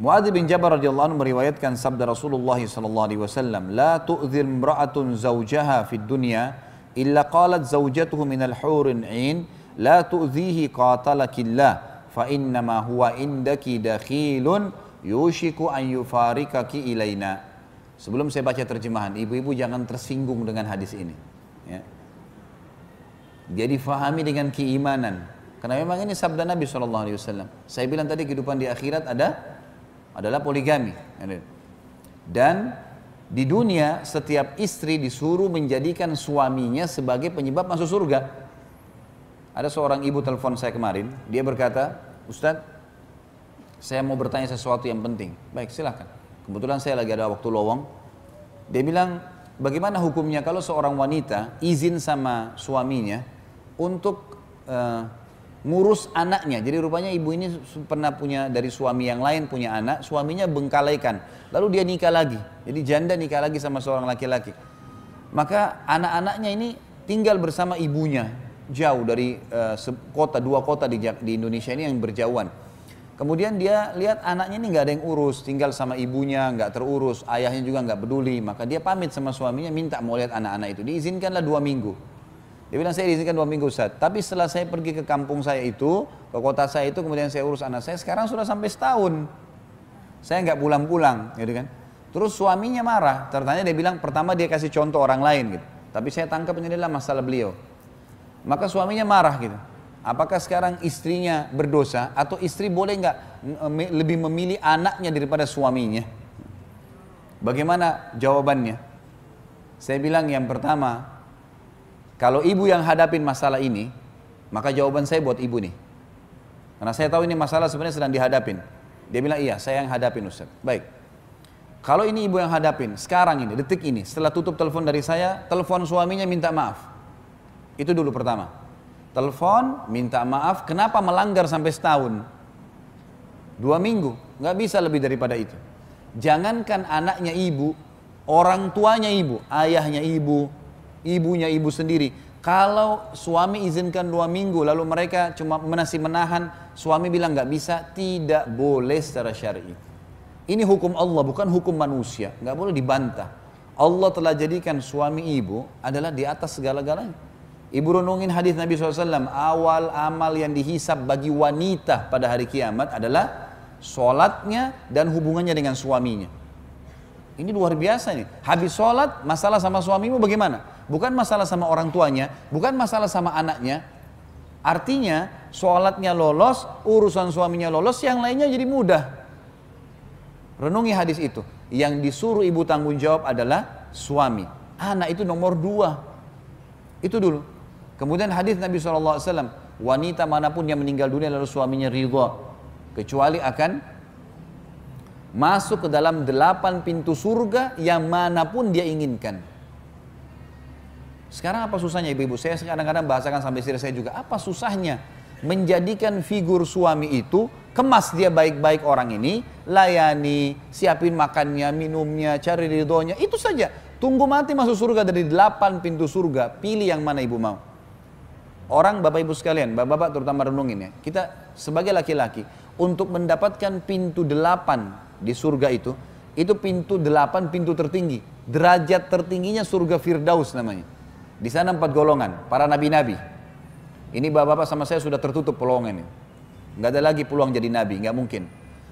Muadz bin Jabal radhiyallahu anhu meriwayatkan sabda Rasulullah sallallahu alaihi wasallam, "La tu'dhil imra'atun zawjaha fid dunya illa qalat zawjatuhu min al-hurin 'ain, la tu'dhihi qatalakillah, fa innama huwa indaki dakhilun yushiku an yufarikaki ilaina." Sebelum saya baca terjemahan, ibu-ibu jangan tersinggung dengan hadis ini. Ya. Dia difahami dengan keimanan. Karena memang ini sabda Nabi SAW. Saya bilang tadi kehidupan di akhirat ada adalah poligami. Dan di dunia setiap istri disuruh menjadikan suaminya sebagai penyebab masuk surga. Ada seorang ibu telepon saya kemarin, dia berkata, Ustadz, saya mau bertanya sesuatu yang penting. Baik, silahkan. Kebetulan saya lagi ada waktu lowong. Dia bilang, bagaimana hukumnya kalau seorang wanita izin sama suaminya untuk uh, ngurus anaknya. Jadi rupanya ibu ini pernah punya dari suami yang lain punya anak, suaminya bengkalaikan. Lalu dia nikah lagi. Jadi janda nikah lagi sama seorang laki-laki. Maka anak-anaknya ini tinggal bersama ibunya jauh dari uh, kota dua kota di, di Indonesia ini yang berjauhan. Kemudian dia lihat anaknya ini nggak ada yang urus, tinggal sama ibunya, nggak terurus, ayahnya juga nggak peduli. Maka dia pamit sama suaminya, minta mau lihat anak-anak itu. Diizinkanlah dua minggu. Dia bilang saya diizinkan dua minggu Ustaz. Tapi setelah saya pergi ke kampung saya itu, ke kota saya itu, kemudian saya urus anak saya, sekarang sudah sampai setahun. Saya nggak pulang-pulang, gitu kan. Terus suaminya marah, tertanya dia bilang pertama dia kasih contoh orang lain gitu. Tapi saya tangkap ini adalah masalah beliau. Maka suaminya marah gitu. Apakah sekarang istrinya berdosa atau istri boleh nggak lebih memilih anaknya daripada suaminya? Bagaimana jawabannya? Saya bilang yang pertama, kalau ibu yang hadapin masalah ini, maka jawaban saya buat ibu nih. Karena saya tahu ini masalah sebenarnya sedang dihadapin. Dia bilang, iya saya yang hadapin Ustaz. Baik. Kalau ini ibu yang hadapin, sekarang ini, detik ini, setelah tutup telepon dari saya, telepon suaminya minta maaf. Itu dulu pertama. Telepon, minta maaf, kenapa melanggar sampai setahun? Dua minggu, nggak bisa lebih daripada itu. Jangankan anaknya ibu, orang tuanya ibu, ayahnya ibu, ibunya ibu sendiri. Kalau suami izinkan dua minggu lalu mereka cuma masih menahan, suami bilang nggak bisa, tidak boleh secara syar'i. Ini hukum Allah bukan hukum manusia, nggak boleh dibantah. Allah telah jadikan suami ibu adalah di atas segala-galanya. Ibu renungin hadis Nabi SAW, awal amal yang dihisap bagi wanita pada hari kiamat adalah sholatnya dan hubungannya dengan suaminya. Ini luar biasa nih. Habis sholat, masalah sama suamimu bagaimana? Bukan masalah sama orang tuanya, bukan masalah sama anaknya. Artinya sholatnya lolos, urusan suaminya lolos, yang lainnya jadi mudah. Renungi hadis itu. Yang disuruh ibu tanggung jawab adalah suami. Anak itu nomor dua. Itu dulu. Kemudian hadis Nabi SAW, wanita mana pun yang meninggal dunia lalu suaminya ridha, kecuali akan masuk ke dalam delapan pintu surga yang mana pun dia inginkan. Sekarang apa susahnya ibu-ibu? Saya kadang-kadang bahasakan sampai istri saya juga. Apa susahnya menjadikan figur suami itu kemas dia baik-baik orang ini, layani, siapin makannya, minumnya, cari ridhonya, itu saja. Tunggu mati masuk surga dari delapan pintu surga, pilih yang mana ibu mau. Orang bapak ibu sekalian, bapak-bapak terutama renungin ya, kita sebagai laki-laki, untuk mendapatkan pintu delapan di surga itu, itu pintu delapan pintu tertinggi. Derajat tertingginya surga Firdaus namanya. Di sana empat golongan, para nabi-nabi. Ini bapak-bapak sama saya sudah tertutup peluang ini. Nggak ada lagi peluang jadi nabi, nggak mungkin.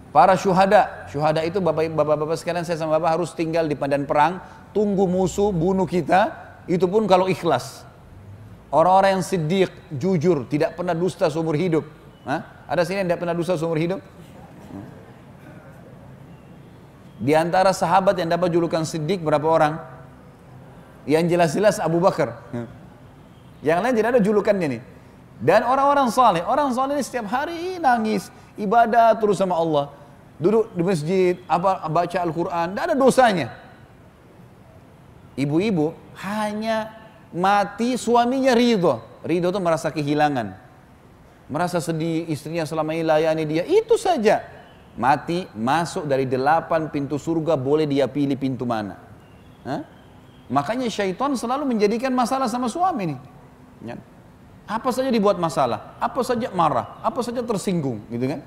Para syuhada, syuhada itu bapak-bapak sekalian saya sama bapak harus tinggal di padan perang, tunggu musuh bunuh kita, itu pun kalau ikhlas. Orang-orang yang siddiq, jujur, tidak pernah dusta seumur hidup. Hah? Ada sini yang tidak pernah dusta seumur hidup? Di antara sahabat yang dapat julukan siddiq berapa orang? Yang jelas-jelas Abu Bakar. Yang lain tidak ada julukannya nih. Dan orang-orang saleh, orang saleh ini setiap hari nangis, ibadah terus sama Allah. Duduk di masjid, apa baca Al-Qur'an, tidak ada dosanya. Ibu-ibu hanya mati suaminya ridho. Ridho itu merasa kehilangan. Merasa sedih istrinya selama ini layani dia. Itu saja. Mati masuk dari delapan pintu surga boleh dia pilih pintu mana. Hah? Makanya syaitan selalu menjadikan masalah sama suami nih. Ya. Apa saja dibuat masalah, apa saja marah, apa saja tersinggung, gitu kan?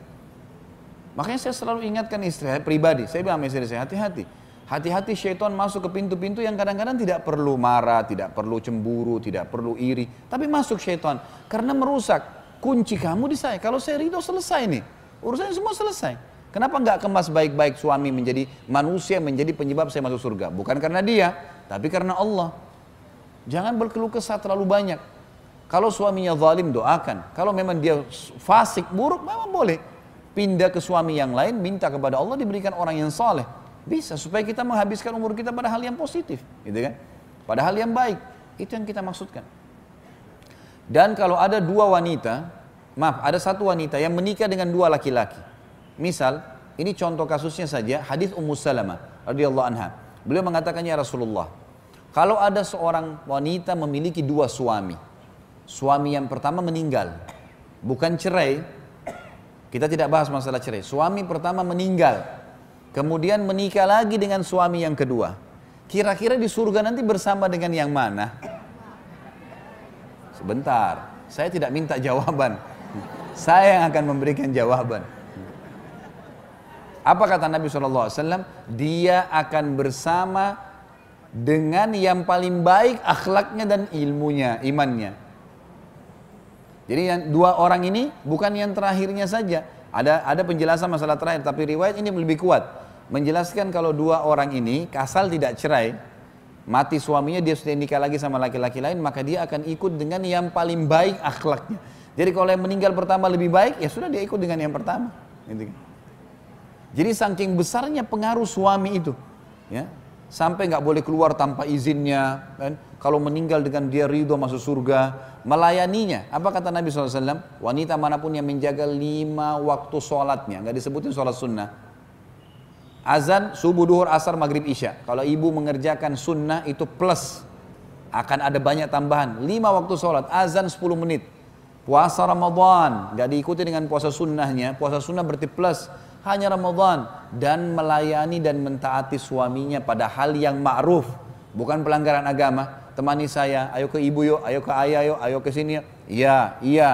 Makanya saya selalu ingatkan istri saya pribadi, saya bilang istri saya, hati-hati. Hati-hati syaitan masuk ke pintu-pintu yang kadang-kadang tidak perlu marah, tidak perlu cemburu, tidak perlu iri. Tapi masuk syaitan. Karena merusak. Kunci kamu di saya. Kalau saya ridho selesai nih. Urusannya semua selesai. Kenapa nggak kemas baik-baik suami menjadi manusia menjadi penyebab saya masuk surga? Bukan karena dia, tapi karena Allah. Jangan berkeluh kesah terlalu banyak. Kalau suaminya zalim doakan. Kalau memang dia fasik buruk memang boleh. Pindah ke suami yang lain, minta kepada Allah diberikan orang yang saleh. Bisa supaya kita menghabiskan umur kita pada hal yang positif, gitu kan? Pada hal yang baik. Itu yang kita maksudkan. Dan kalau ada dua wanita, maaf, ada satu wanita yang menikah dengan dua laki-laki. Misal, ini contoh kasusnya saja, hadis Ummu Salamah radhiyallahu anha. Beliau mengatakannya Rasulullah, kalau ada seorang wanita memiliki dua suami, suami yang pertama meninggal, bukan cerai, kita tidak bahas masalah cerai. Suami pertama meninggal, Kemudian menikah lagi dengan suami yang kedua. Kira-kira di surga nanti bersama dengan yang mana? Sebentar, saya tidak minta jawaban. Saya yang akan memberikan jawaban. Apa kata Nabi SAW? Dia akan bersama dengan yang paling baik akhlaknya dan ilmunya, imannya. Jadi yang dua orang ini bukan yang terakhirnya saja. Ada ada penjelasan masalah terakhir, tapi riwayat ini lebih kuat menjelaskan kalau dua orang ini kasal tidak cerai, mati suaminya dia sudah nikah lagi sama laki-laki lain, maka dia akan ikut dengan yang paling baik akhlaknya. Jadi kalau yang meninggal pertama lebih baik, ya sudah dia ikut dengan yang pertama. Gitu kan. Jadi saking besarnya pengaruh suami itu, ya sampai nggak boleh keluar tanpa izinnya, kan? Kalau meninggal dengan dia ridho masuk surga, melayaninya. Apa kata Nabi SAW? Wanita mana pun yang menjaga lima waktu sholatnya, nggak disebutin sholat sunnah, Azan subuh, duhur, asar, maghrib, isya. Kalau ibu mengerjakan sunnah itu plus. Akan ada banyak tambahan. Lima waktu sholat, azan 10 menit. Puasa Ramadan, gak diikuti dengan puasa sunnahnya. Puasa sunnah berarti plus. Hanya Ramadan. Dan melayani dan mentaati suaminya pada hal yang ma'ruf. Bukan pelanggaran agama. Temani saya, ayo ke ibu yuk, ayo ke ayah yuk, ayo ke sini yuk. Iya, iya.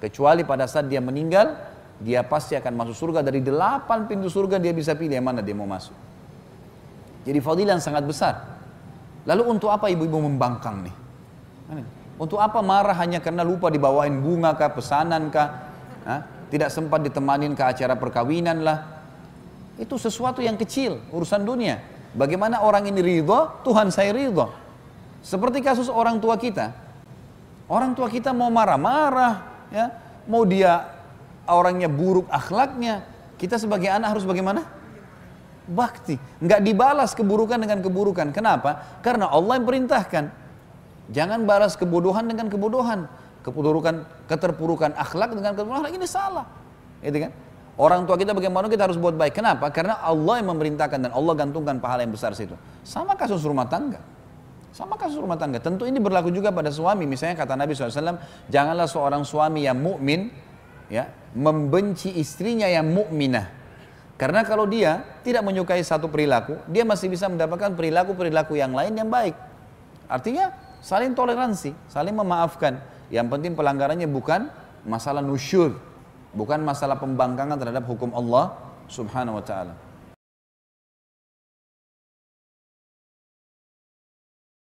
Kecuali pada saat dia meninggal, dia pasti akan masuk surga dari delapan pintu surga dia bisa pilih mana dia mau masuk. Jadi fadilah yang sangat besar. Lalu untuk apa ibu-ibu membangkang nih? Untuk apa marah hanya karena lupa dibawain bunga kah, pesanan kah? Tidak sempat ditemanin ke acara perkawinan lah. Itu sesuatu yang kecil, urusan dunia. Bagaimana orang ini ridho, Tuhan saya ridho. Seperti kasus orang tua kita. Orang tua kita mau marah-marah, ya, mau dia orangnya buruk akhlaknya, kita sebagai anak harus bagaimana? Bakti. Nggak dibalas keburukan dengan keburukan. Kenapa? Karena Allah yang perintahkan. Jangan balas kebodohan dengan kebodohan. Keburukan, keterpurukan akhlak dengan keterpurukan ini salah. Itu kan? Orang tua kita bagaimana kita harus buat baik. Kenapa? Karena Allah yang memerintahkan dan Allah gantungkan pahala yang besar situ. Sama kasus rumah tangga. Sama kasus rumah tangga. Tentu ini berlaku juga pada suami. Misalnya kata Nabi SAW, janganlah seorang suami yang mukmin ya membenci istrinya yang mukminah. Karena kalau dia tidak menyukai satu perilaku, dia masih bisa mendapatkan perilaku-perilaku yang lain yang baik. Artinya saling toleransi, saling memaafkan. Yang penting pelanggarannya bukan masalah nusyur, bukan masalah pembangkangan terhadap hukum Allah Subhanahu wa taala.